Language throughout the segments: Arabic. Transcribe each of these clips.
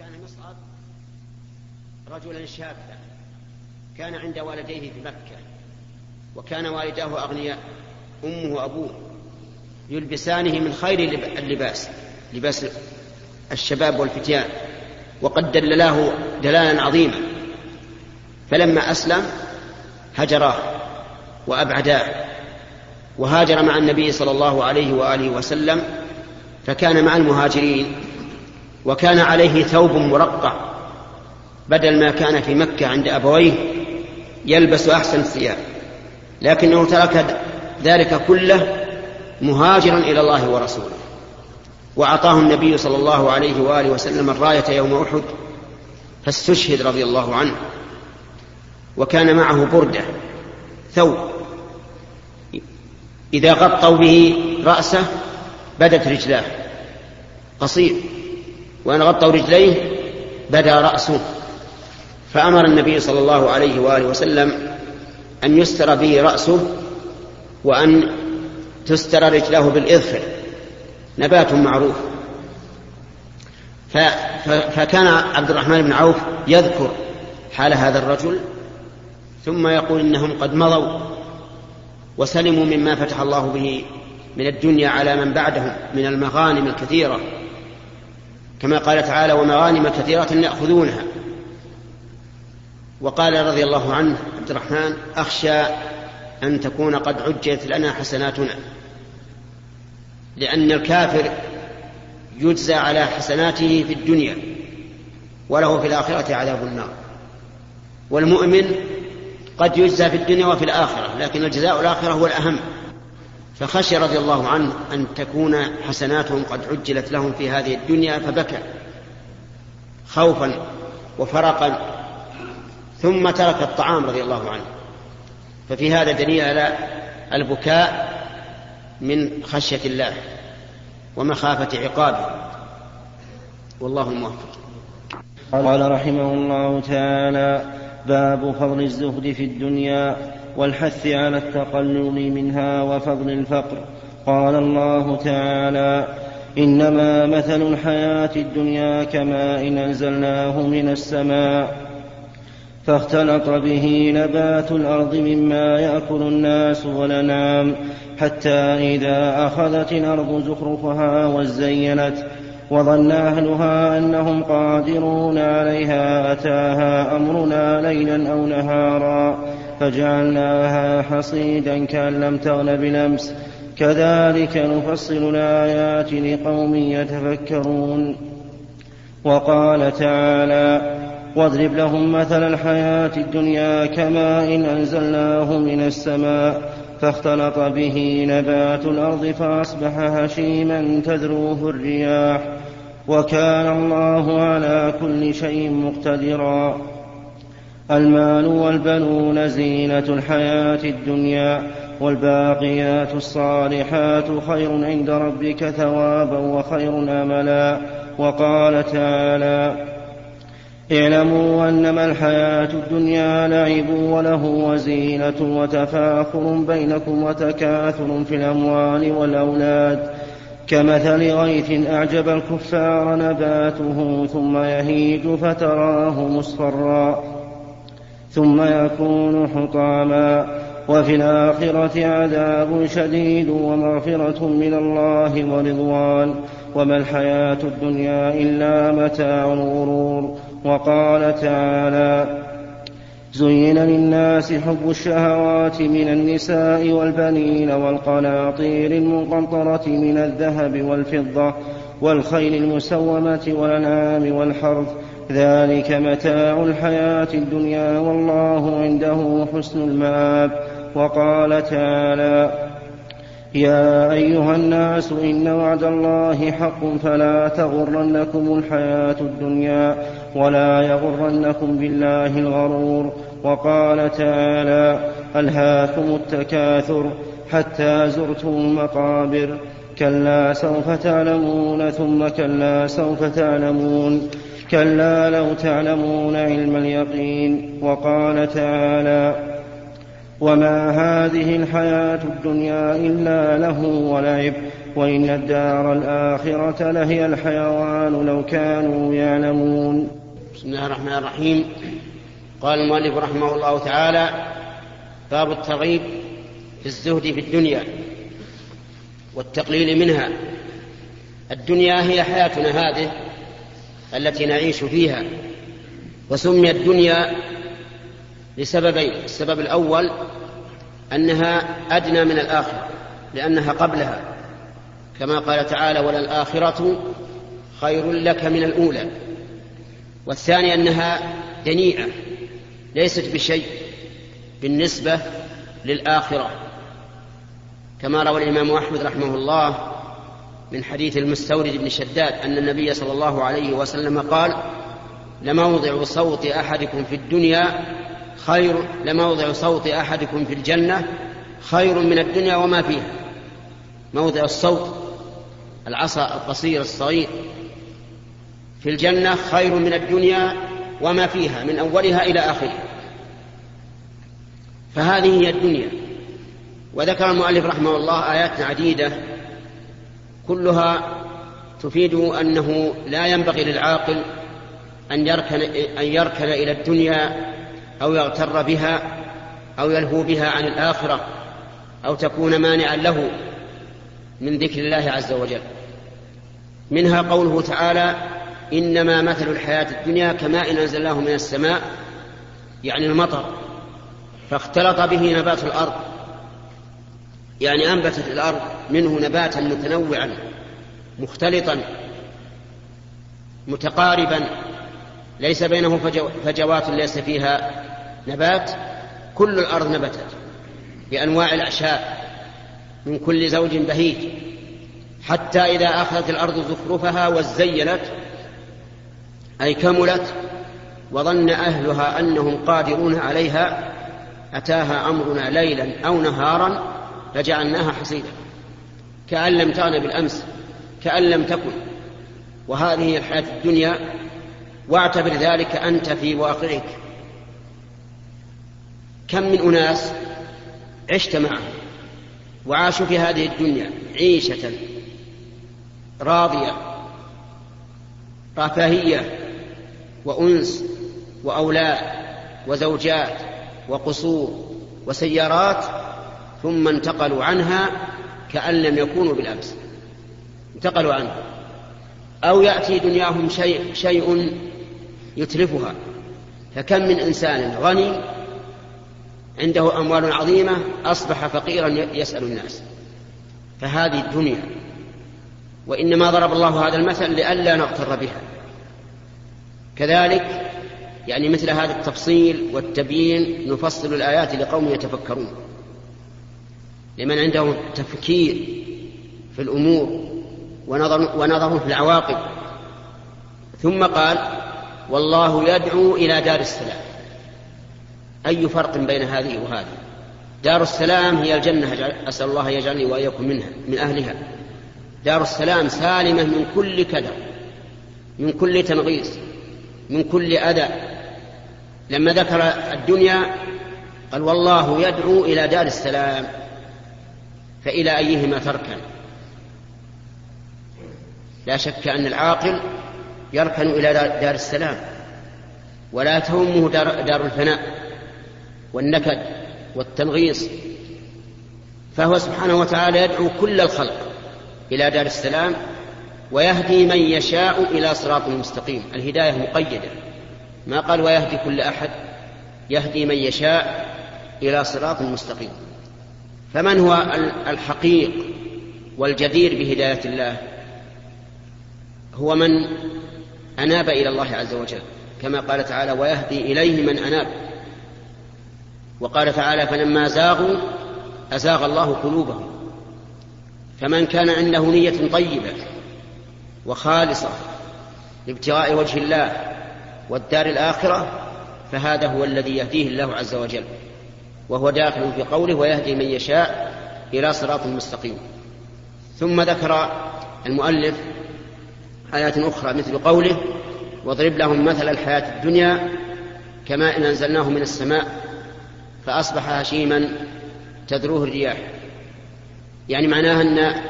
كان مصعب رجلا شابا كان عند والديه في مكة وكان والداه أغنياء أمه وأبوه يلبسانه من خير اللباس لباس الشباب والفتيان وقد دللاه دلالا عظيما. فلما أسلم هجراه وأبعداه وهاجر مع النبي صلى الله عليه وآله وسلم فكان مع المهاجرين وكان عليه ثوب مرقع بدل ما كان في مكة عند أبويه يلبس أحسن الثياب. لكنه ترك ذلك كله مهاجرا إلى الله ورسوله. وأعطاه النبي صلى الله عليه وآله وسلم الراية يوم أحد فاستشهد رضي الله عنه. وكان معه بردة ثوب. إذا غطوا به رأسه بدت رجلاه. قصير. وإن غطوا رجليه بدا رأسه. فأمر النبي صلى الله عليه وآله وسلم أن يستر به رأسه وأن تستر رجلاه بالإظفر نبات معروف. فكان عبد الرحمن بن عوف يذكر حال هذا الرجل ثم يقول إنهم قد مضوا وسلموا مما فتح الله به من الدنيا على من بعدهم من المغانم الكثيرة. كما قال تعالى ومغانم كثيرة يأخذونها. وقال رضي الله عنه عبد الرحمن أخشى أن تكون قد عجلت لنا حسناتنا. لأن الكافر يجزى على حسناته في الدنيا وله في الآخرة عذاب النار. والمؤمن قد يجزى في الدنيا وفي الآخرة لكن الجزاء الآخرة هو الأهم. فخشي رضي الله عنه أن تكون حسناتهم قد عجلت لهم في هذه الدنيا فبكى خوفا وفرقا ثم ترك الطعام رضي الله عنه. ففي هذا دليل على البكاء من خشية الله ومخافة عقابه. والله الموفق قال رحمه الله تعالى باب فضل الزهد في الدنيا والحث على التقلل منها وفضل الفقر. قال الله تعالى إنما مثل الحياة الدنيا كماء إن أنزلناه من السماء فاختلط به نبات الأرض مما يأكل الناس والانعام حتى إذا أخذت الأرض زخرفها وزينت وظن أهلها أنهم قادرون عليها أتاها أمرنا ليلا أو نهارا فجعلناها حصيدا كأن لم تغن بلمس كذلك نفصل الآيات لقوم يتفكرون. وقال تعالى واضرب لهم مثل الحياة الدنيا كماء إن أنزلناه من السماء فاختلط به نبات الأرض فأصبح هشيما تذروه الرياح. وكان الله على كل شيء مقتدرا. المال والبنون زينة الحياة الدنيا والباقيات الصالحات خير عند ربك ثوابا وخير أملا. وقال تعالى اعلموا أنما الحياة الدنيا لعب وله وزينة وتفاخر بينكم وتكاثر في الأموال والأولاد. كمثل غيث أعجب الكفار نباته ثم يهيج فتراه مصفرا. ثم يكون حطاما. وفي الآخرة عذاب شديد ومغفرة من الله ورضوان. وما الحياة الدنيا إلا متاع الغرور. وقال تعالى زين للناس حب الشهوات من النساء والبنين والقناطير المقنطرة من الذهب والفضة والخيل المسومة والأنعام والحرث ذلك متاع الحياة الدنيا والله عنده حسن المآب. وقال تعالى يا أيها الناس إن وعد الله حق فلا تغرنكم الحياة الدنيا ولا يغرنكم بالله الغرور. وقال تعالى ألهاكم التكاثر حتى زرتم المقابر؟ كلا سوف تعلمون ثم كلا سوف تعلمون. كلا لو تعلمون علم اليقين وقال تعالى وما هذه الحياة الدنيا إلا له ولعب وإن الدار الآخرة لهي الحيوان لو كانوا يعلمون. بسم الله الرحمن الرحيم. قال المؤلف رحمه الله تعالى باب الترغيب في الزهد في الدنيا والتقليل منها. الدنيا هي حياتنا هذه التي نعيش فيها وسميت دنيا لسببين السبب الأول أنها أدنى من الآخرة لأنها قبلها. كما قال تعالى وللآخرة خير لك من الأولى. والثاني أنها دنيئة ليست بشيء بالنسبة للآخرة. كما روى الإمام أحمد رحمه الله من حديث المستورد بن شداد أن النبي صلى الله عليه وسلم قال لموضع صوت أحدكم في الدنيا خير لموضع صوت أحدكم في الجنة خير من الدنيا وما فيها. موضع الصوت العصا القصير الصغير في الجنة خير من الدنيا وما فيها من أولها إلى آخرها. فهذه هي الدنيا. وذكر المؤلف رحمه الله آيات عديدة. كلها تفيد أنه لا ينبغي للعاقل أن يركن, أن يركن إلى الدنيا أو يغتر بها أو يلهو بها عن الآخرة أو تكون مانعا له من ذكر الله عز وجل. منها قوله تعالى إنما مثل الحياة الدنيا كماء أنزلناه من السماء يعني المطر فاختلط به نبات الأرض يعني أنبتت الأرض منه نباتا متنوعا مختلطا متقاربا ليس بينه فجوات ليس فيها نبات كل الأرض نبتت بأنواع الأعشاب من كل زوج بهيج. حتى إذا أخذت الأرض زخرفها وزينت أي كملت وظن أهلها أنهم قادرون عليها أتاها أمرنا ليلا أو نهارا فجعلناها حصيدا. كأن لم تغن بالأمس كأن لم تكن. وهذه هي الحياة الدنيا واعتبر ذلك أنت في واقعك. كم من أناس عشت معهم وعاشوا في هذه الدنيا عيشة راضية رفاهية وأنس وأولاد وزوجات وقصور وسيارات ثم انتقلوا عنها كأن لم يكونوا بالأمس. انتقلوا عنها أو يأتي دنياهم شيء, شيء يتلفها. فكم من إنسان غني عنده أموال عظيمة أصبح فقيرا يسأل الناس. فهذه الدنيا. وإنما ضرب الله هذا المثل لئلا نغتر بها. كذلك يعني مثل هذا التفصيل والتبيين نفصل الآيات لقوم يتفكرون. لمن عنده تفكير في الأمور ونظر, ونظر في العواقب. ثم قال والله يدعو إلى دار السلام. أي فرق بين هذه وهذه؟ دار السلام هي الجنة أسأل الله يجعلني وإياكم منها من أهلها. دار السلام سالمة من كل كدر من كل تنغيص من كل أذى. لما ذكر الدنيا قال والله يدعو إلى دار السلام. فإلى أيهما تركن؟ لا شك أن العاقل يركن إلى دار السلام ولا تهمه دار, دار الفناء والنكد والتنغيص فهو سبحانه وتعالى يدعو كل الخلق إلى دار السلام ويهدي من يشاء إلى صراط مستقيم. الهداية مقيدة. ما قال ويهدي كل أحد؟ يهدي من يشاء إلى صراط مستقيم. فمن هو الحقيق والجدير بهداية الله؟ هو من أناب إلى الله عز وجل كما قال تعالى ويهدي إليه من أناب وقال تعالى فلما زاغوا أزاغ الله قلوبهم فمن كان عنده نية طيبة وخالصة لابتغاء وجه الله والدار الآخرة فهذا هو الذي يهديه الله عز وجل. وهو داخل في قوله ويهدي من يشاء إلى صراط مستقيم. ثم ذكر المؤلف آيات أخرى مثل قوله واضرب لهم مثل الحياة الدنيا كماء أنزلناه من السماء فأصبح هشيما تذروه الرياح. يعني معناها أن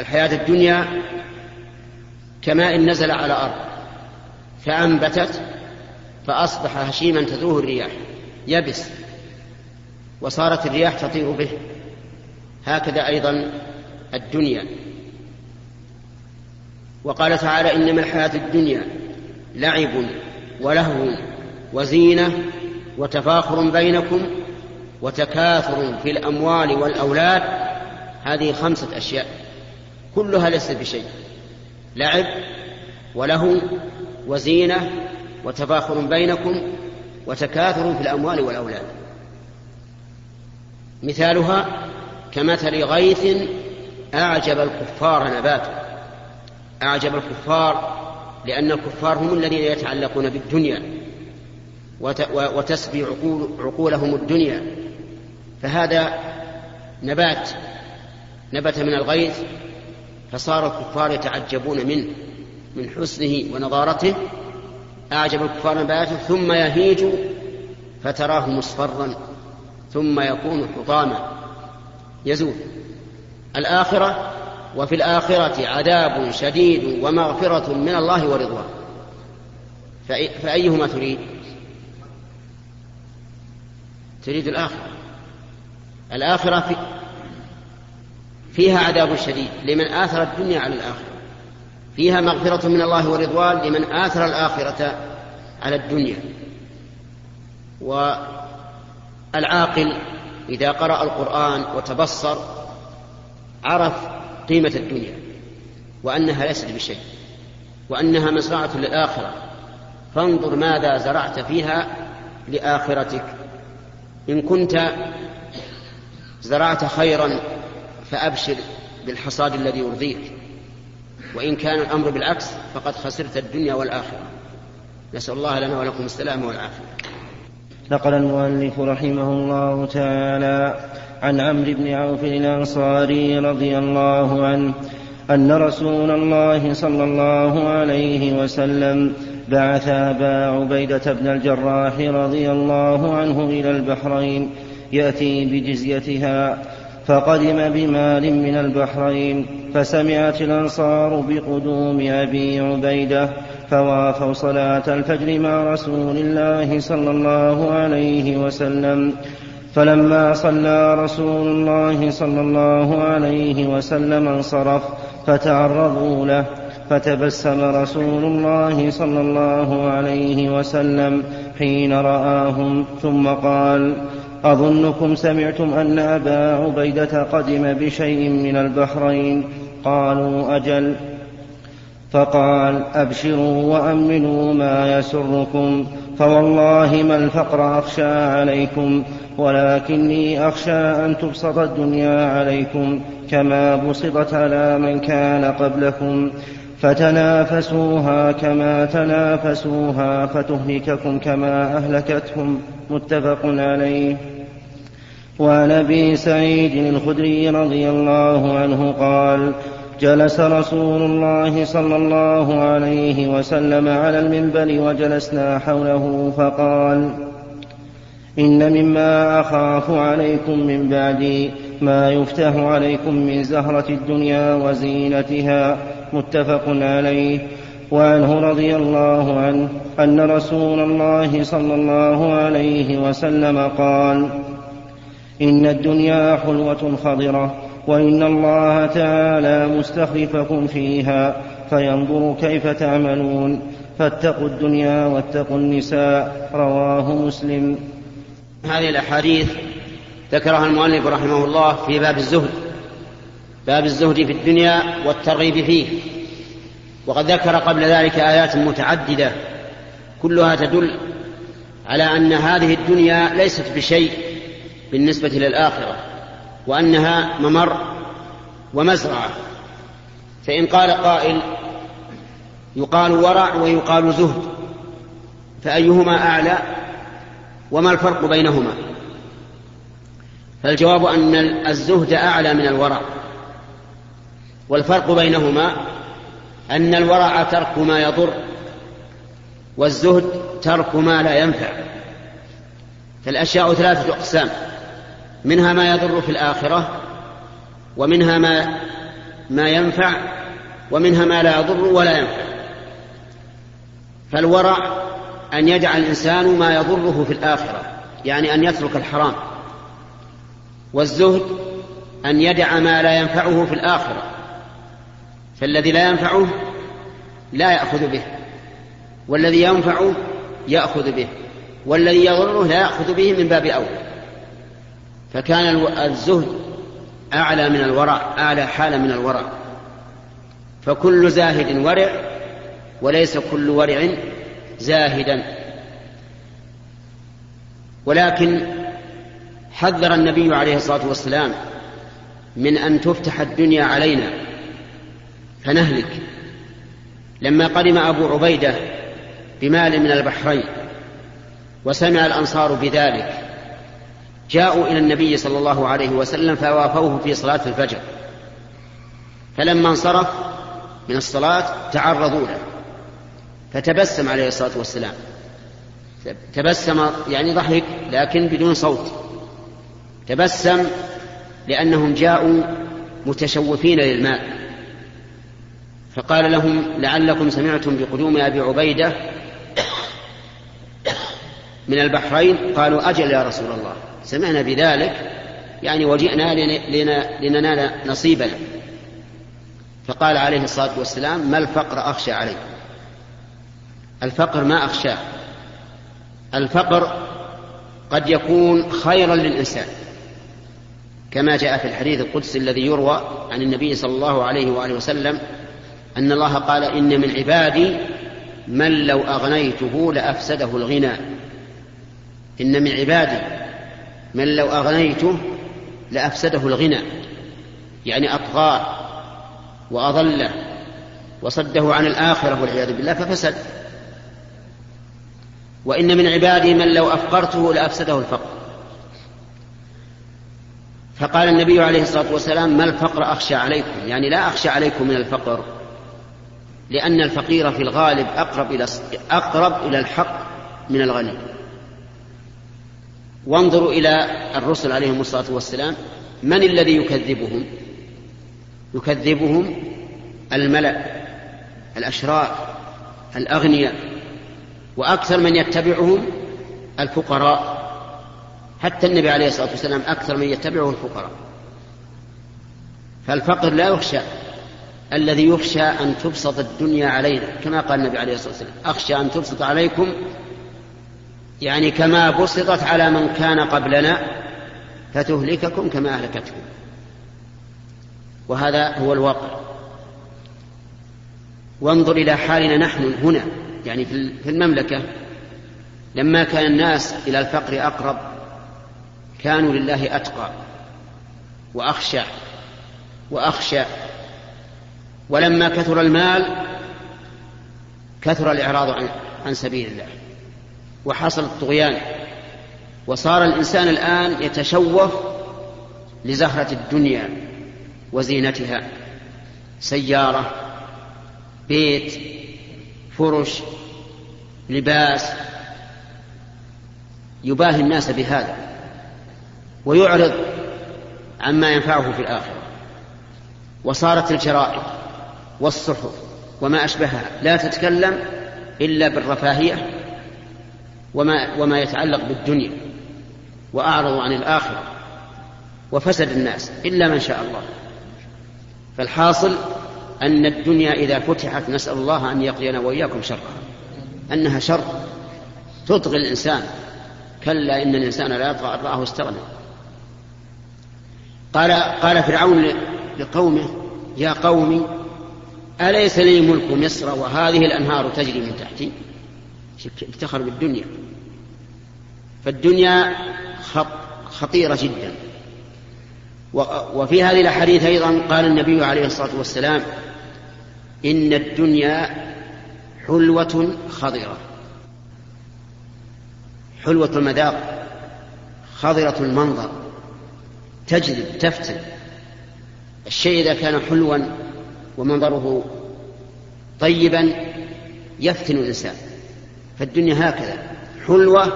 الحياة الدنيا كماء نزل على أرض فأنبتت فأصبح هشيما تذروه الرياح يبس وصارت الرياح تطير به. هكذا أيضا الدنيا. وقال تعالى إنما الحياة الدنيا لعب ولهو وزينة وتفاخر بينكم وتكاثر في الأموال والأولاد. هذه خمسة أشياء كلها ليست بشيء لعب ولهو وزينة وتفاخر بينكم وتكاثر في الأموال والأولاد. مثالها كمثل غيث أعجب الكفار نباته. أعجب الكفار لأن الكفار هم الذين يتعلقون بالدنيا وتسبي عقول عقولهم الدنيا. فهذا نبات نبت من الغيث فصار الكفار يتعجبون منه من حسنه ونضارته أعجب الكفار نباته ثم يهيج فتراه مصفرا ثم يكون حطاما يزول. الآخرة وفي الآخرة عذاب شديد ومغفرة من الله ورضوان. فأيهما تريد؟ تريد الآخرة. الآخرة في فيها عذاب شديد لمن آثر الدنيا على الآخرة. فيها مغفرة من الله ورضوان لمن آثر الآخرة على الدنيا. والعاقل إذا قرأ القرآن وتبصر عرف قيمة الدنيا وأنها ليست بشيء وأنها مزرعة للآخرة. فانظر ماذا زرعت فيها لآخرتك. إن كنت زرعت خيرا فأبشر بالحصاد الذي يرضيك. وإن كان الأمر بالعكس فقد خسرت الدنيا والآخرة. نسأل الله لنا ولكم السلامة والعافية. نقل المؤلف رحمه الله تعالى عن عمرو بن عوف الأنصاري رضي الله عنه أن رسول الله صلى الله عليه وسلم بعث أبا عبيدة بن الجراح رضي الله عنه إلى البحرين يأتي بجزيتها فقدم بمال من البحرين فسمعت الأنصار بقدوم أبي عبيدة فوافوا صلاة الفجر مع رسول الله صلى الله عليه وسلم. فلما صلى رسول الله صلى الله عليه وسلم انصرف فتعرضوا له فتبسم رسول الله صلى الله عليه وسلم حين رآهم ثم قال أظنكم سمعتم أن أبا عبيدة قدم بشيء من البحرين. قالوا أجل. فقال أبشروا وأمنوا ما يسركم. فوالله ما الفقر أخشى عليكم ولكني أخشى أن تبسط الدنيا عليكم كما بسطت على من كان قبلكم. فتنافسوها كما تنافسوها فتهلككم كما أهلكتهم. متفق عليه. وعن أبي سعيد الخدري رضي الله عنه قال جلس رسول الله صلى الله عليه وسلم على المنبر وجلسنا حوله فقال إن مما أخاف عليكم من بعدي ما يفتح عليكم من زهرة الدنيا وزينتها. متفق عليه. وعنه رضي الله عنه أن رسول الله صلى الله عليه وسلم قال إن الدنيا حلوة خضرة وإن الله تعالى مستخلفكم فيها فينظر كيف تعملون. فاتقوا الدنيا واتقوا النساء رواه مسلم. هذه الأحاديث ذكرها المؤلف رحمه الله في باب الزهد. باب الزهد في الدنيا والترغيب فيه. وقد ذكر قبل ذلك آيات متعددة كلها تدل على أن هذه الدنيا ليست بشيء بالنسبة للآخرة وأنها ممر ومزرعة. فإن قال قائل يقال ورع ويقال زهد فأيهما أعلى وما الفرق بينهما؟ فالجواب أن الزهد أعلى من الورع والفرق بينهما أن الورع ترك ما يضر والزهد ترك ما لا ينفع. فالأشياء ثلاثة أقسام منها ما يضر في الآخرة ومنها ما ما ينفع ومنها ما لا يضر ولا ينفع. فالورع أن يجعل الإنسان ما يضره في الآخرة يعني أن يترك الحرام. والزهد أن يدع ما لا ينفعه في الآخرة. فالذي لا ينفعه لا يأخذ به والذي ينفعه يأخذ به والذي يضره لا يأخذ به من باب أولى. فكان الزهد أعلى من الورع أعلى حالة من الورع. فكل زاهد ورع وليس كل ورع زاهدا. ولكن حذر النبي عليه الصلاة والسلام من أن تفتح الدنيا علينا. فنهلك. لما قدم أبو عبيدة بمال من البحرين وسمع الأنصار بذلك جاءوا إلى النبي صلى الله عليه وسلم فوافوه في صلاة الفجر. فلما انصرف من الصلاة تعرضوا له فتبسم عليه الصلاة والسلام. تبسم يعني ضحك لكن بدون صوت. تبسم لأنهم جاءوا متشوفين للماء. فقال لهم لعلكم سمعتم بقدوم أبي عبيدة من البحرين؟ قالوا أجل يا رسول الله. سمعنا بذلك يعني وجئنا لننال نصيبنا. فقال عليه الصلاة والسلام ما الفقر أخشى عليكم الفقر ما أخشاه. الفقر قد يكون خيرا للإنسان كما جاء في الحديث القدسي الذي يروى عن النبي صلى الله عليه وآله وسلم أن الله قال إن من عبادي من لو أغنيته لأفسده الغنى. إن من عبادي من لو أغنيته لأفسده الغنى. يعني أطغاه وأضله وصده عن الآخرة والعياذ بالله ففسد. وإن من عبادي من لو أفقرته لأفسده الفقر. فقال النبي عليه الصلاة والسلام ما الفقر أخشى عليكم؟ يعني لا أخشى عليكم من الفقر. لأن الفقير في الغالب أقرب إلى أقرب إلى الحق من الغني. وانظروا إلى الرسل عليهم الصلاة والسلام من الذي يكذبهم؟ يكذبهم الملأ الأشراف الأغنياء وأكثر من يتبعهم الفقراء. حتى النبي عليه الصلاة والسلام أكثر من يتبعه الفقراء. فالفقر لا يخشى الذي يخشى أن تبسط الدنيا علينا كما قال النبي عليه الصلاة والسلام أخشى أن تبسط عليكم يعني كما بسطت على من كان قبلنا فتهلككم كما أهلكتكم. وهذا هو الواقع. وانظر إلى حالنا نحن هنا يعني في المملكة لما كان الناس إلى الفقر أقرب كانوا لله أتقى وأخشى وأخشى ولما كثر المال كثر الإعراض عن, عن سبيل الله وحصل الطغيان وصار الإنسان الآن يتشوف لزهرة الدنيا وزينتها سيارة بيت فرش لباس يباهي الناس بهذا ويعرض عما ينفعه في الآخرة وصارت الجرائد والصحف وما أشبهها. لا تتكلم إلا بالرفاهية وما, وما يتعلق بالدنيا وأعرضوا عن الآخرة وفسد الناس إلا من شاء الله. فالحاصل أن الدنيا إذا فتحت نسأل الله أن يقضينا وإياكم شرها. أنها شر تطغي الإنسان. كلا إن الإنسان لا يطغى أن استغنى. قال قال فرعون لقومه يا قوم أليس لي ملك مصر وهذه الأنهار تجري من تحتي؟ افتخر بالدنيا. فالدنيا خطيرة جدا. وفي هذه الأحاديث أيضا قال النبي عليه الصلاة والسلام إن الدنيا حلوة خضرة. حلوة المذاق خضرة المنظر تجذب تفتن. الشيء إذا كان حلوا ومنظره طيبا يفتن الإنسان. فالدنيا هكذا حلوة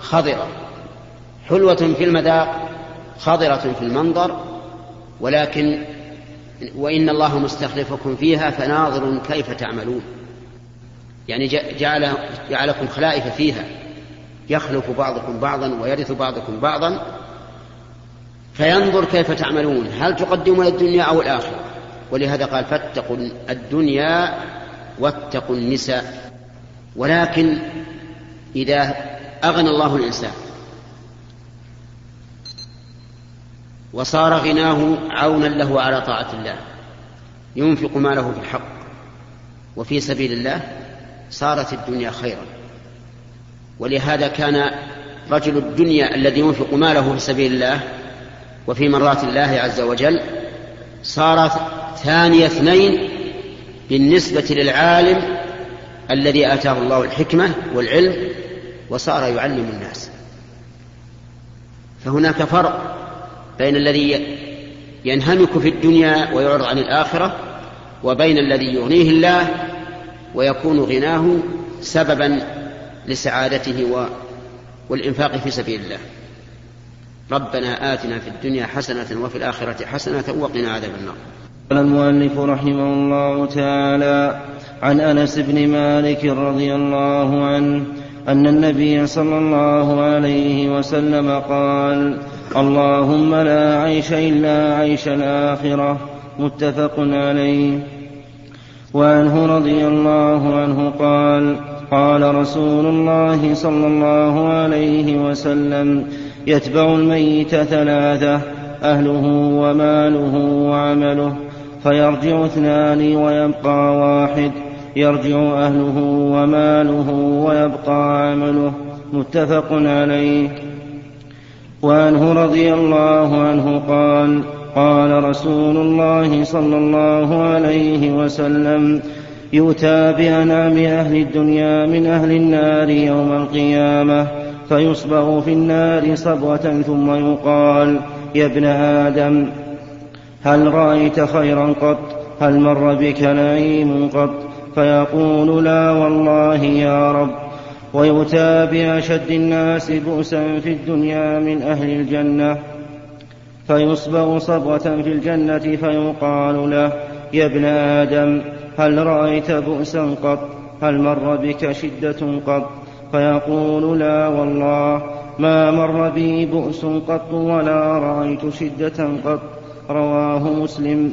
خضرة حلوة في المذاق خضرة في المنظر ولكن وإن الله مستخلفكم فيها فناظر كيف تعملون. يعني جعل جعلكم خلائف فيها يخلف بعضكم بعضا ويرث بعضكم بعضا فينظر كيف تعملون هل تقدمون الدنيا أو الآخرة؟ ولهذا قال فاتقوا الدنيا واتقوا النساء. ولكن إذا أغنى الله الإنسان وصار غناه عونا له على طاعة الله ينفق ماله في الحق وفي سبيل الله صارت الدنيا خيرا. ولهذا كان رجل الدنيا الذي ينفق ماله في سبيل الله وفي مرات الله عز وجل صار ثاني اثنين بالنسبة للعالم الذي آتاه الله الحكمة والعلم وصار يعلم الناس فهناك فرق بين الذي ينهمك في الدنيا ويعرض عن الآخرة وبين الذي يغنيه الله ويكون غناه سببا لسعادته. والإنفاق في سبيل الله ربنا آتنا في الدنيا حسنة وفي الآخرة حسنة وقنا عذاب النار قال المؤلف رحمه الله تعالى عن أنس بن مالك رضي الله عنه أن النبي صلى الله عليه وسلم قال اللهم لا عيش إلا عيش الآخرة متفق عليه. وعنه رضي الله عنه قال قال رسول الله صلى الله عليه وسلم يتبع الميت ثلاثة أهله وماله وعمله. فيرجع اثنان ويبقى واحد. يرجع أهله وماله ويبقى عمله. متفق عليه. وعنه رضي الله عنه قال قال رسول الله صلى الله عليه وسلم يؤتى بأنعم أهل الدنيا من أهل النار يوم القيامة فيصبغ في النار صبغة ثم يقال يا ابن آدم هل رأيت خيرا قط؟ هل مر بك نعيم قط؟ فيقول لا والله يا رب. ويؤتى بأشد الناس بؤسا في الدنيا من أهل الجنة. فيصبغ صبغة في الجنة فيقال له يا ابن آدم هل رأيت بؤسا قط؟ هل مر بك شدة قط؟ فيقول لا والله ما مر بي بؤس قط ولا رأيت شدة قط. رواه مسلم.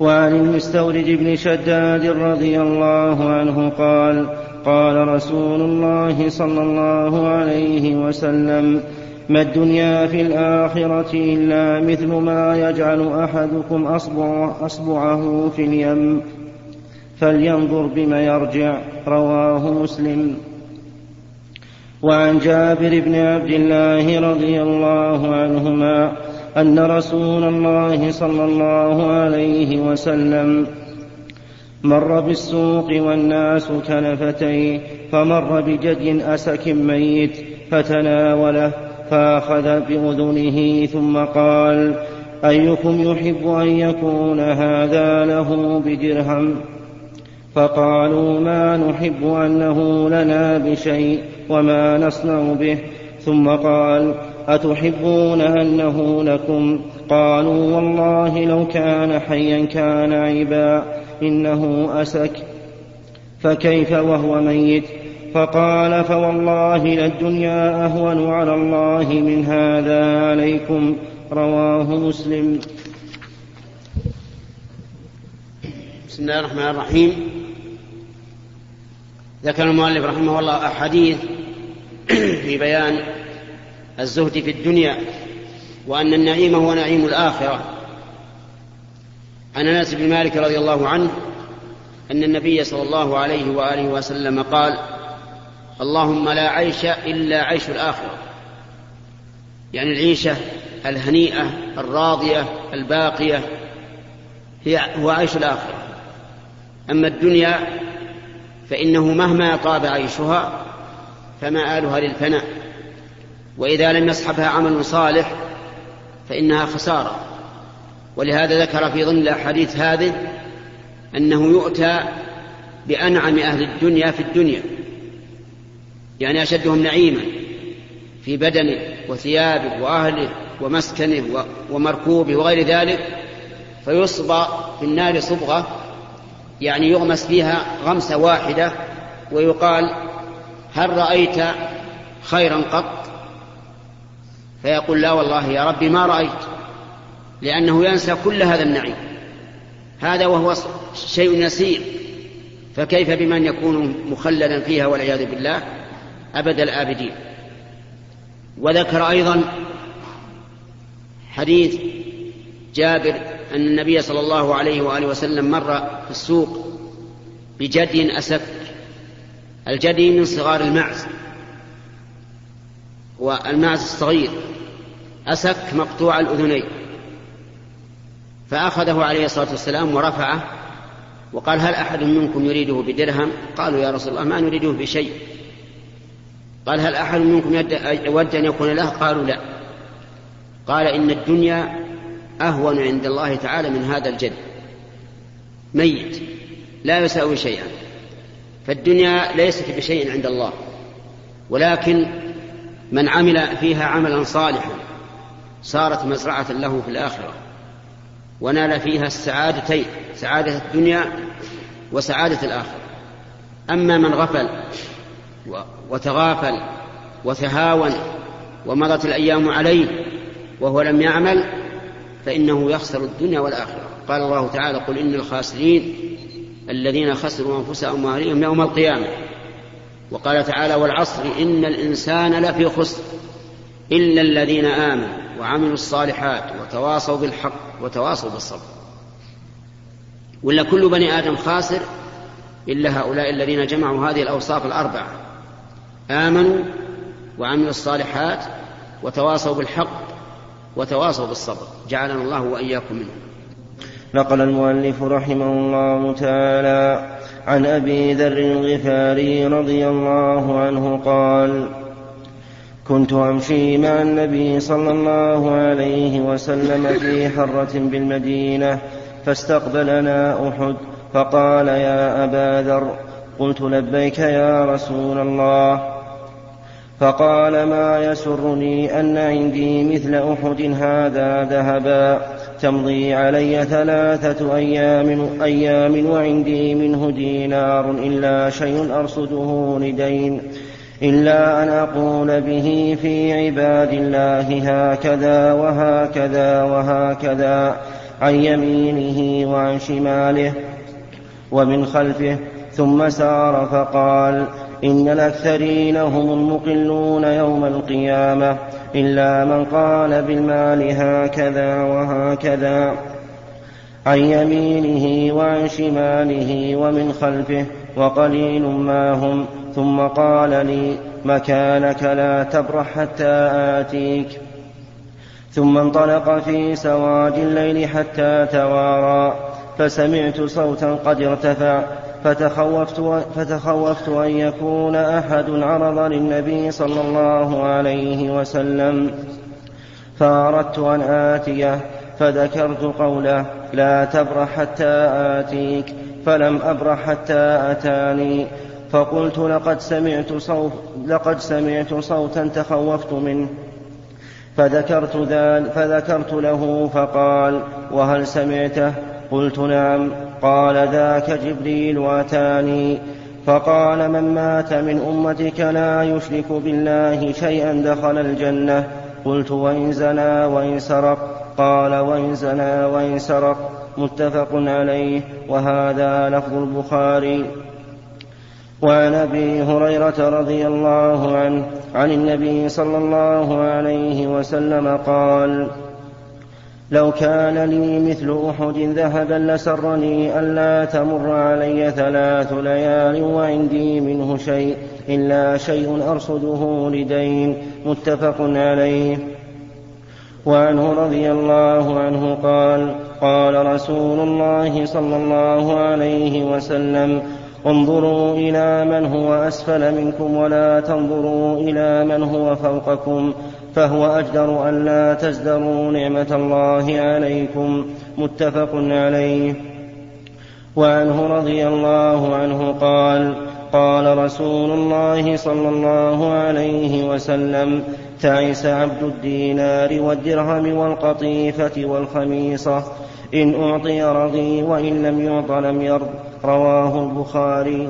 وعن المستورد بن شداد رضي الله عنه قال قال رسول الله صلى الله عليه وسلم ما الدنيا في الآخرة إلا مثل ما يجعل أحدكم أصبع أصبعه في اليم فلينظر بم يرجع رواه مسلم. وعن جابر بن عبد الله رضي الله عنهما أن رسول الله صلى الله عليه وسلم مر بالسوق والناس كنفتين فمر بجدي أسك ميت فتناوله فأخذ بأذنه ثم قال أيكم يحب أن يكون هذا له بدرهم؟ فقالوا ما نحب أنه لنا بشيء وما نصنع به. ثم قال أتحبون أنه لكم؟ قالوا والله لو كان حيا كان عيبا إنه أسك. فكيف وهو ميت؟ فقال فوالله للدنيا أهون على الله من هذا عليكم. رواه مسلم. بسم الله الرحمن الرحيم. ذكر المؤلف رحمه الله أحاديث في بيان الزهد في الدنيا وأن النعيم هو نعيم الآخرة. عن أنس بن مالك رضي الله عنه أن النبي صلى الله عليه وآله وسلم قال اللهم لا عيش إلا عيش الآخرة. يعني العيشة الهنيئة الراضية الباقية هي هو عيش الآخرة. أما الدنيا فإنه مهما طاب عيشها فمآلها للفناء. وإذا لم يصحبها عمل صالح فإنها خسارة. ولهذا ذكر في ضمن الأحاديث هذه أنه يؤتى بأنعم أهل الدنيا في الدنيا يعني أشدهم نعيما في بدنه وثيابه وأهله ومسكنه ومركوبه وغير ذلك فيصبى في النار صبغة يعني يغمس فيها غمسة واحدة ويقال هل رأيت خيرا قط؟ فيقول لا والله يا ربي ما رأيت لأنه ينسى كل هذا النعيم. هذا وهو شيء يسير. فكيف بمن يكون مخلدا فيها والعياذ بالله؟ أبد الآبدين. وذكر أيضا حديث جابر أن النبي صلى الله عليه وآله وسلم مر في السوق بجدي أسف الجدي من صغار المعز. والمعز الصغير أسك مقطوع الأذنين. فأخذه عليه الصلاة والسلام ورفعه وقال هل أحد منكم يريده بدرهم؟ قالوا يا رسول الله ما نريده بشيء. قال هل أحد منكم يود أن يكون له؟ قالوا لا. قال إن الدنيا أهون عند الله تعالى من هذا الجد. ميت. لا يساوي شيئا. فالدنيا ليست بشيء عند الله ولكن من عمل فيها عملا صالحا صارت مزرعة له في الآخرة ونال فيها السعادتين سعادة الدنيا وسعادة الآخرة. أما من غفل وتغافل وتهاون ومضت الأيام عليه وهو لم يعمل فإنه يخسر الدنيا والآخرة. قال الله تعالى قل إن الخاسرين الذين خسروا أنفسهم وأهليهم يوم القيامة. وقال تعالى والعصر إن الإنسان لفي خسر إلا الذين آمنوا وعملوا الصالحات وتواصوا بالحق وتواصوا بالصبر. ولا كل بني آدم خاسر إلا هؤلاء الذين جمعوا هذه الأوصاف الأربعة. آمنوا وعملوا الصالحات وتواصوا بالحق وتواصوا بالصبر. جعلنا الله وإياكم منهم. نقل المؤلف رحمه الله تعالى عن أبي ذر الغفاري رضي الله عنه قال كنت أمشي مع النبي صلى الله عليه وسلم في حرة بالمدينة فاستقبلنا أحد فقال يا أبا ذر قلت لبيك يا رسول الله. فقال ما يسرني أن عندي مثل أحد هذا ذهبا؟ تمضي علي ثلاثة أيام أيام وعندي منه دينار إلا شيء أرصده لدين إلا أن أقول به في عباد الله هكذا وهكذا وهكذا عن يمينه وعن شماله ومن خلفه ثم سار فقال إن الأكثرين هم المقلون يوم القيامة إلا من قال بالمال هكذا وهكذا عن يمينه وعن شماله ومن خلفه وقليل ما هم ثم قال لي مكانك لا تبرح حتى آتيك ثم انطلق في سواد الليل حتى توارى فسمعت صوتا قد ارتفع فتخوفت, فتخوفت أن يكون أحد عرض للنبي صلى الله عليه وسلم. فأردت أن آتيه فذكرت قوله لا تبرح حتى آتيك فلم أبرح حتى أتاني. فقلت لقد سمعت صوت لقد سمعت صوتا تخوفت منه. فذكرت ذلك فذكرت له فقال وهل سمعته؟ قلت نعم. قال ذاك جبريل أتاني فقال من مات من أمتك لا يشرك بالله شيئا دخل الجنة. قلت وإن زنى وإن سرق. قال وإن زنى وإن سرق. متفق عليه. وهذا لفظ البخاري. وعن أبي هريرة رضي الله عنه عن النبي صلى الله عليه وسلم قال لو كان لي مثل أحد ذهبا لسرني ألا تمر علي ثلاث ليال وعندي منه شيء إلا شيء أرصده لدين متفق عليه. وعنه رضي الله عنه قال قال رسول الله صلى الله عليه وسلم انظروا إلى من هو أسفل منكم ولا تنظروا إلى من هو فوقكم. فهو أجدر أن لا تزدروا نعمة الله عليكم متفق عليه. وعنه رضي الله عنه قال قال رسول الله صلى الله عليه وسلم تعس عبد الدينار والدرهم والقطيفة والخميصة إن أعطي رضي وإن لم يعط لم يرض. رواه البخاري.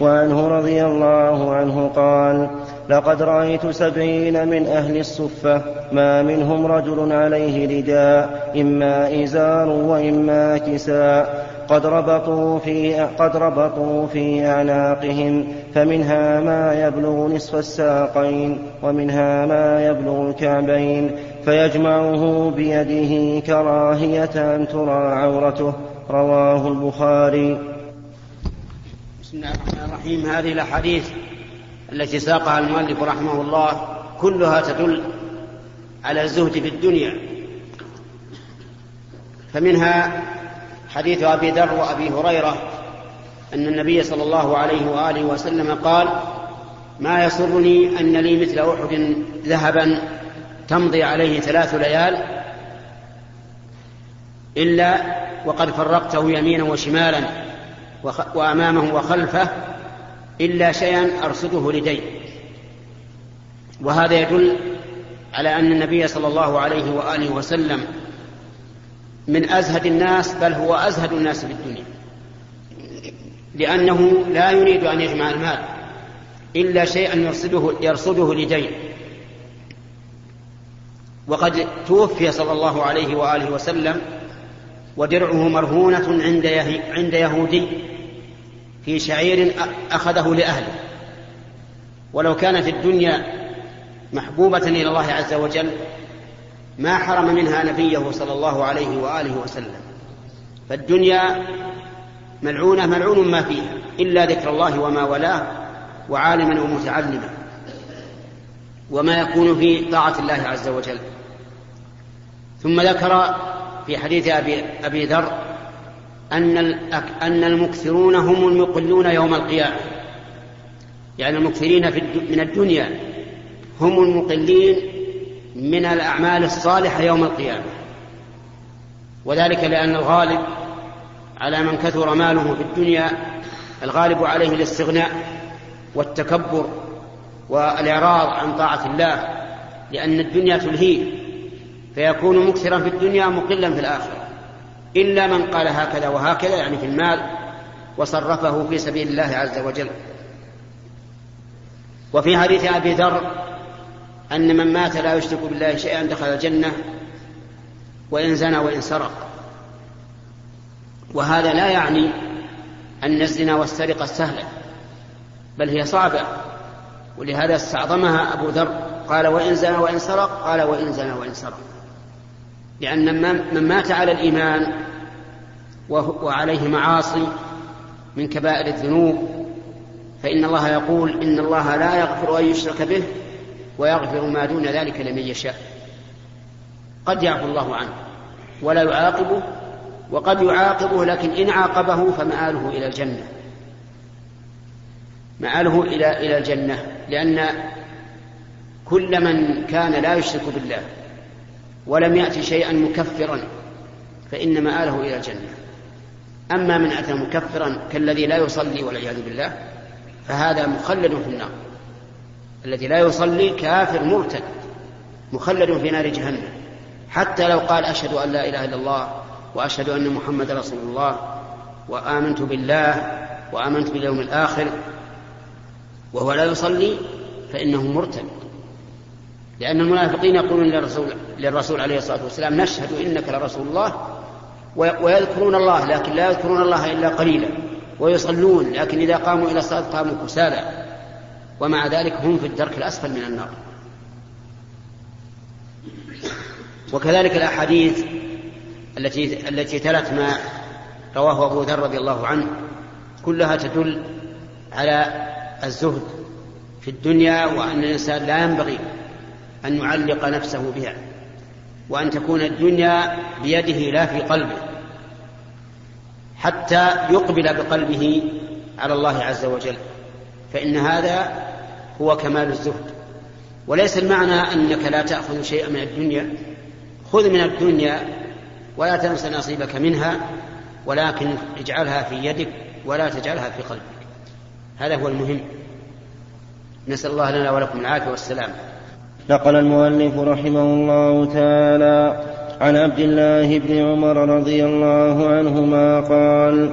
وعنه رضي الله عنه قال لقد رأيت سبعين من أهل الصفة ما منهم رجل عليه رداء إما إزار وإما كساء. قد ربطوا في قد ربطوا في أعناقهم فمنها ما يبلغ نصف الساقين ومنها ما يبلغ الكعبين. فيجمعه بيده كراهية أن ترى عورته. رواه البخاري. بسم الله الرحمن الرحيم. هذه الأحاديث التي ساقها المؤلف رحمه الله كلها تدل على الزهد في الدنيا. فمنها حديث أبي ذر وأبي هريرة أن النبي صلى الله عليه وآله وسلم قال ما يسرني أن لي مثل أحد ذهبا تمضي عليه ثلاث ليال إلا وقد فرقته يمينا وشمالا وأمامه وخلفه إلا شيئا أرصده لدي. وهذا يدل على أن النبي صلى الله عليه وآله وسلم من أزهد الناس بل هو أزهد الناس في الدنيا. لأنه لا يريد أن يجمع المال إلا شيئا يرصده, يرصده لدين وقد توفي صلى الله عليه وآله وسلم ودرعه مرهونة عند عند يهودي. في شعير أخذه لأهله. ولو كانت الدنيا محبوبة إلى الله عز وجل ما حرم منها نبيه صلى الله عليه وآله وسلم. فالدنيا ملعونة ملعون ما فيها إلا ذكر الله وما ولاه وعالما ومتعلما. وما يكون في طاعة الله عز وجل. ثم ذكر في حديث أبي أبي ذر أن أن المكثرون هم المقلون يوم القيامة. يعني المكثرين في من الدنيا هم المقلين من الأعمال الصالحة يوم القيامة. وذلك لأن الغالب على من كثر ماله في الدنيا الغالب عليه الاستغناء والتكبر والإعراض عن طاعة الله لأن الدنيا تلهيه فيكون مكثرا في الدنيا مقلا في الآخرة. إلا من قال هكذا وهكذا يعني في المال وصرفه في سبيل الله عز وجل. وفي حديث أبي ذر أن من مات لا يشرك بالله شيئا دخل الجنة وإن زنى وإن سرق. وهذا لا يعني أن الزنا والسرقة سهلة بل هي صعبة. ولهذا استعظمها أبو ذر قال وإن زنى وإن سرق قال وإن زنى وإن سرق. لأن من مات على الإيمان وعليه معاصي من كبائر الذنوب فإن الله يقول إن الله لا يغفر أن يشرك به ويغفر ما دون ذلك لمن يشاء. قد يعفو الله عنه ولا يعاقبه وقد يعاقبه لكن إن عاقبه فمآله إلى الجنة. مآله إلى إلى الجنة لأن كل من كان لا يشرك بالله ولم يأت شيئا مكفرا فإن مآله إلى الجنة. أما من أتى مكفرا كالذي لا يصلي والعياذ بالله فهذا مخلد في النار. الذي لا يصلي كافر مرتد مخلد في نار جهنم. حتى لو قال أشهد أن لا إله إلا الله وأشهد أن محمد رسول الله وآمنت بالله وآمنت باليوم الآخر وهو لا يصلي فإنه مرتد. لأن المنافقين يقولون للرسول, للرسول عليه الصلاة والسلام نشهد إنك لرسول الله ويذكرون الله لكن لا يذكرون الله إلا قليلا ويصلون لكن إذا قاموا إلى الصلاة قاموا كسالى. ومع ذلك هم في الدرك الأسفل من النار. وكذلك الأحاديث التي التي تلت ما رواه أبو ذر رضي الله عنه كلها تدل على الزهد في الدنيا وأن الإنسان لا ينبغي أن يعلق نفسه بها وأن تكون الدنيا بيده لا في قلبه حتى يقبل بقلبه على الله عز وجل. فإن هذا هو كمال الزهد. وليس المعنى أنك لا تأخذ شيئا من الدنيا. خذ من الدنيا ولا تنس نصيبك منها ولكن اجعلها في يدك ولا تجعلها في قلبك. هذا هو المهم. نسأل الله لنا ولكم العافية والسلام. نقل المؤلف رحمه الله تعالى عن عبد الله بن عمر رضي الله عنهما قال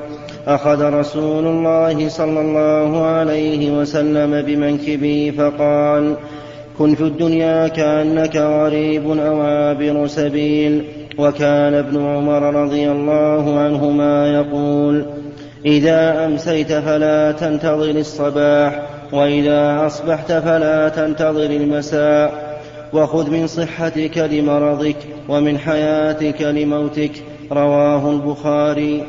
أخذ رسول الله صلى الله عليه وسلم بمنكبي فقال كن في الدنيا كأنك غريب أو عابر سبيل. وكان ابن عمر رضي الله عنهما يقول إذا أمسيت فلا تنتظر الصباح وإذا أصبحت فلا تنتظر المساء. وخذ من صحتك لمرضك ومن حياتك لموتك. رواه البخاري.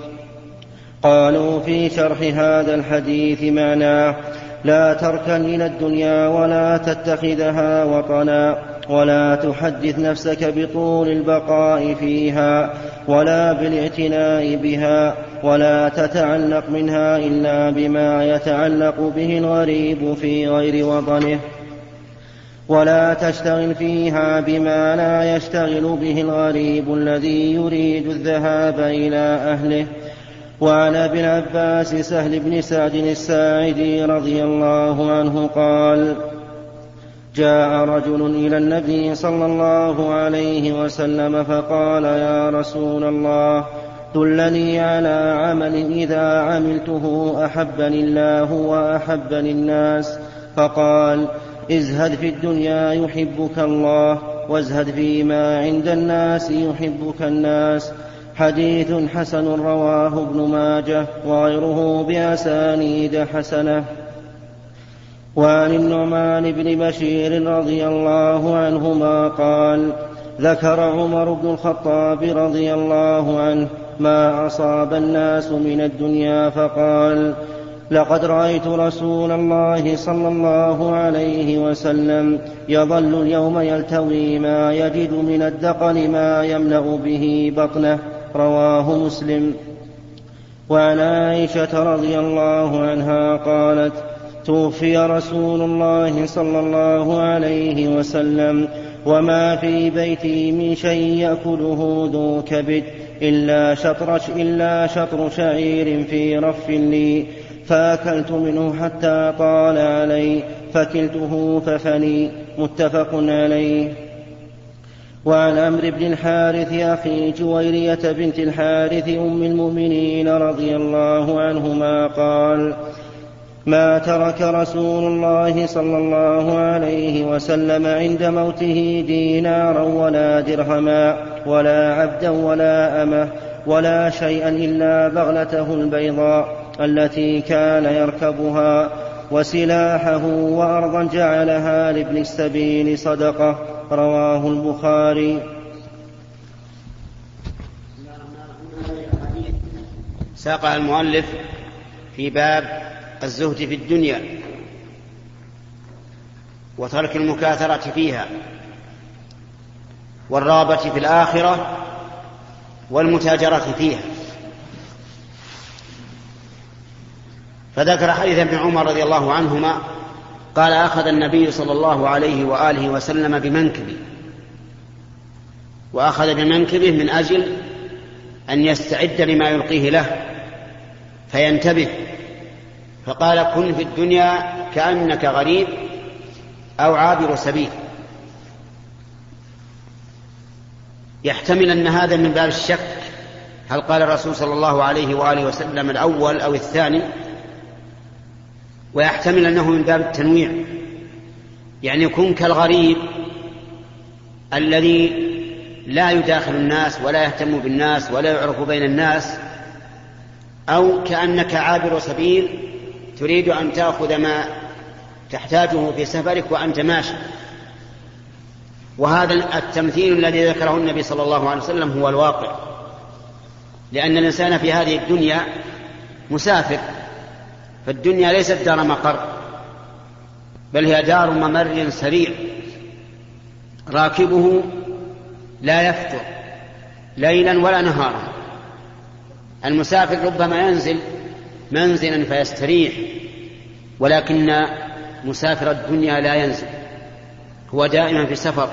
قالوا في شرح هذا الحديث معناه لا تركن إلى الدنيا ولا تتخذها وطنا ولا تحدث نفسك بطول البقاء فيها ولا بالاعتناء بها ولا تتعلق منها إلا بما يتعلق به الغريب في غير وطنه. ولا تشتغل فيها بما لا يشتغل به الغريب الذي يريد الذهاب إلى أهله. وعن ابي العباس سهل بن سعد الساعدي رضي الله عنه قال جاء رجل إلى النبي صلى الله عليه وسلم فقال يا رسول الله دلني على عمل إذا عملته أحبني الله وأحبني الناس. فقال ازهد في الدنيا يحبك الله وازهد فيما عند الناس يحبك الناس. حديث حسن رواه ابن ماجه وغيره بأسانيد حسنة. وعن النعمان بن بشير رضي الله عنهما قال ذكر عمر بن الخطاب رضي الله عنه ما أصاب الناس من الدنيا فقال لقد رأيت رسول الله صلى الله عليه وسلم يظل اليوم يلتوي ما يجد من الدقن ما يملأ به بطنه. رواه مسلم. وعن عائشة رضي الله عنها قالت توفي رسول الله صلى الله عليه وسلم وما في بيتي من شيء يأكله ذو كبد إلا شطر إلا شطر شعير في رف لي. فأكلت منه حتى طال علي فكلته ففني. متفق عليه. وعن عمرو بن الحارث أخي جويرية بنت الحارث أم المؤمنين رضي الله عنهما قال ما ترك رسول الله صلى الله عليه وسلم عند موته دينارا ولا درهما ولا عبدا ولا أمة ولا شيئا إلا بغلته البيضاء التي كان يركبها وسلاحه وأرضا جعلها لابن السبيل صدقة. رواه البخاري. ساقها المؤلف في باب الزهد في الدنيا وترك المكاثرة فيها والرغبة في الآخرة والمتاجرة فيها. فذكر حديث ابن عمر رضي الله عنهما قال أخذ النبي صلى الله عليه وآله وسلم بمنكبي. وأخذ بمنكبه من أجل أن يستعد لما يلقيه له فينتبه فقال كن في الدنيا كأنك غريب أو عابر سبيل. يحتمل أن هذا من باب الشك هل قال الرسول صلى الله عليه وآله وسلم الأول أو الثاني؟ ويحتمل أنه من باب التنويع. يعني كن كالغريب الذي لا يداخل الناس ولا يهتم بالناس ولا يعرف بين الناس أو كأنك عابر سبيل تريد أن تأخذ ما تحتاجه في سفرك وأنت ماشي. وهذا التمثيل الذي ذكره النبي صلى الله عليه وسلم هو الواقع لأن الإنسان في هذه الدنيا مسافر. فالدنيا ليست دار مقر بل هي دار ممر سريع. راكبه لا يفتر ليلا ولا نهارا. المسافر ربما ينزل منزلا فيستريح ولكن مسافر الدنيا لا ينزل. هو دائما في سفر.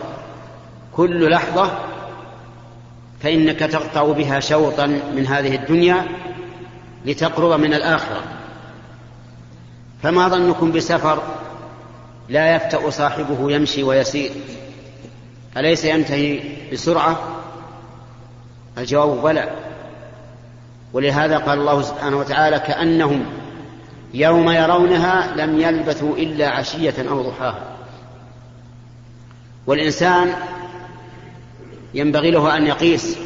كل لحظة فإنك تقطع بها شوطا من هذه الدنيا لتقرب من الآخرة. فما ظنكم بسفر لا يفتأ صاحبه يمشي ويسير؟ أليس ينتهي بسرعة؟ الجواب بلى. ولهذا قال الله سبحانه وتعالى كأنهم يوم يرونها لم يلبثوا إلا عشية أو ضحاها. والإنسان ينبغي له أن يقيس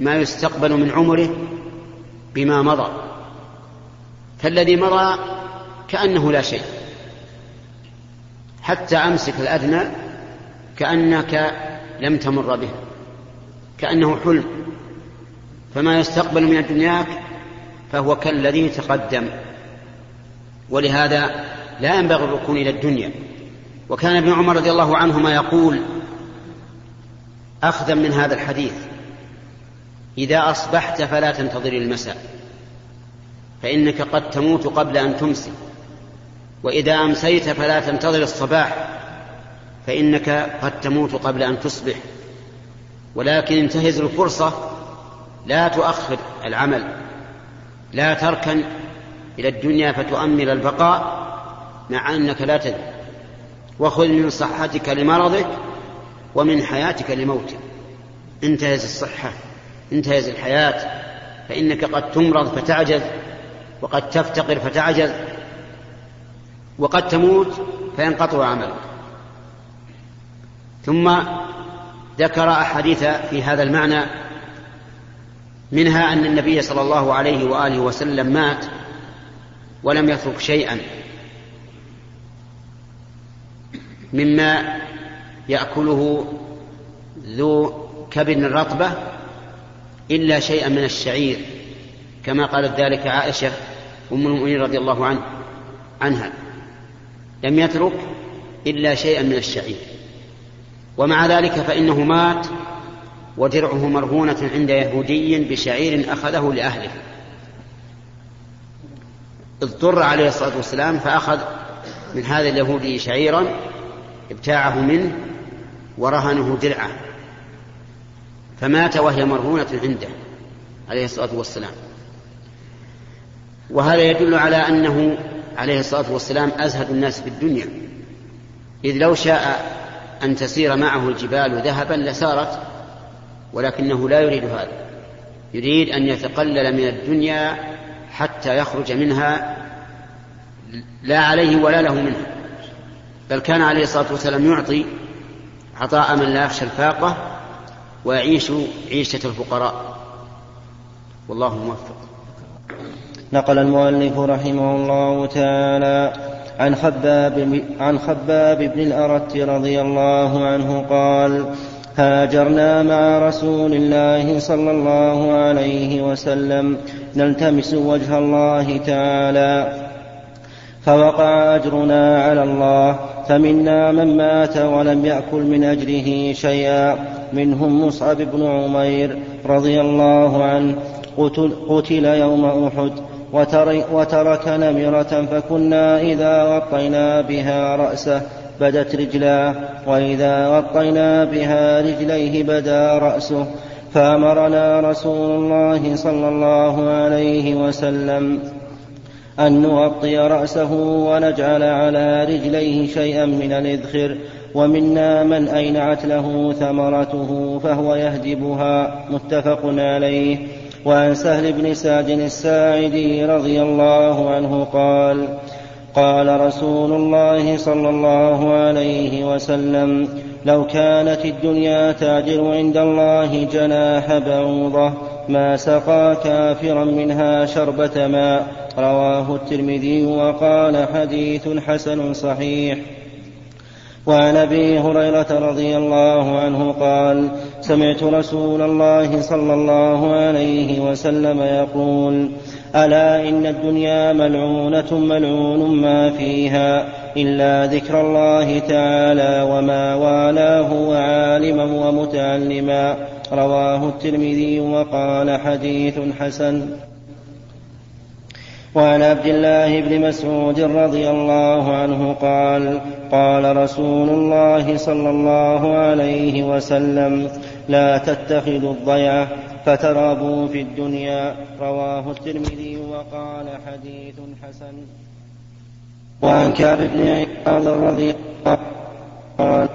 ما يستقبل من عمره بما مضى. فالذي مضى كأنه لا شيء. حتى أمسك الأدنى كأنك لم تمر به. كأنه حلم. فما يستقبل من دنياك فهو كالذي تقدم. ولهذا لا ينبغي الركون إلى الدنيا. وكان ابن عمر رضي الله عنهما يقول أخذا من هذا الحديث. إذا أصبحت فلا تنتظر المساء فإنك قد تموت قبل أن تمسي وإذا أمسيت فلا تنتظر الصباح فإنك قد تموت قبل أن تصبح. ولكن انتهز الفرصة لا تؤخر العمل لا تركن إلى الدنيا فتؤمل البقاء مع أنك لا تدري. وخذ من صحتك لمرضك ومن حياتك لموتك. انتهز الصحة انتهز الحياة فإنك قد تمرض فتعجز وقد تفتقر فتعجز. وقد تموت فينقطع عملك. ثم ذكر أحاديث في هذا المعنى منها أن النبي صلى الله عليه وآله وسلم مات ولم يترك شيئا مما يأكله ذو كبد رطبة إلا شيئا من الشعير كما قالت ذلك عائشة أم المؤمنين رضي الله عنه عنها. لم يترك إلا شيئا من الشعير. ومع ذلك فإنه مات ودرعه مرهونة عند يهودي بشعير أخذه لأهله. اضطر عليه الصلاة والسلام فأخذ من هذا اليهودي شعيرا ابتاعه منه ورهنه درعه. فمات وهي مرهونة عنده عليه الصلاة والسلام. وهذا يدل على أنه عليه الصلاة والسلام أزهد الناس في الدنيا. إذ لو شاء أن تسير معه الجبال ذهبا لسارت ولكنه لا يريد هذا. يريد أن يتقلل من الدنيا حتى يخرج منها لا عليه ولا له منها بل كان عليه الصلاة والسلام يعطي عطاء من لا يخشى الفاقة ويعيش عيشة الفقراء. والله موفق. نقل المؤلف رحمه الله تعالى عن خباب عن خباب بن الأرت رضي الله عنه قال هاجرنا مع رسول الله صلى الله عليه وسلم نلتمس وجه الله تعالى. فوقع أجرنا على الله فمنا من مات ولم يأكل من أجره شيئا منهم مصعب بن عمير رضي الله عنه قتل, قتل يوم أحد. وترك نمرة فكنا إذا غطينا بها رأسه بدت رجلاه وإذا غطينا بها رجليه بدا رأسه. فأمرنا رسول الله صلى الله عليه وسلم أن نغطي رأسه ونجعل على رجليه شيئا من الإذخر ومنا من أينعت له ثمرته فهو يهدبها. متفق عليه. وعن سهل بن سعد الساعدي رضي الله عنه قال قال رسول الله صلى الله عليه وسلم لو كانت الدنيا تاجر عند الله جناح بعوضة ما سقى كافرا منها شربة ماء. رواه الترمذي وقال حديث حسن صحيح. وعن أبي هريرة رضي الله عنه قال سمعت رسول الله صلى الله عليه وسلم يقول ألا إن الدنيا ملعونة ملعون ما فيها إلا ذكر الله تعالى وما والاه وعالما ومتعلما. رواه الترمذي وقال حديث حسن. وعن عبد الله بن مسعود رضي الله عنه قال قال رسول الله صلى الله عليه وسلم لا تتخذوا الضيعه فترابوا في الدنيا. رواه الترمذي وقال حديث حسن. وعن كعب بن عياض رضي الله عنه قال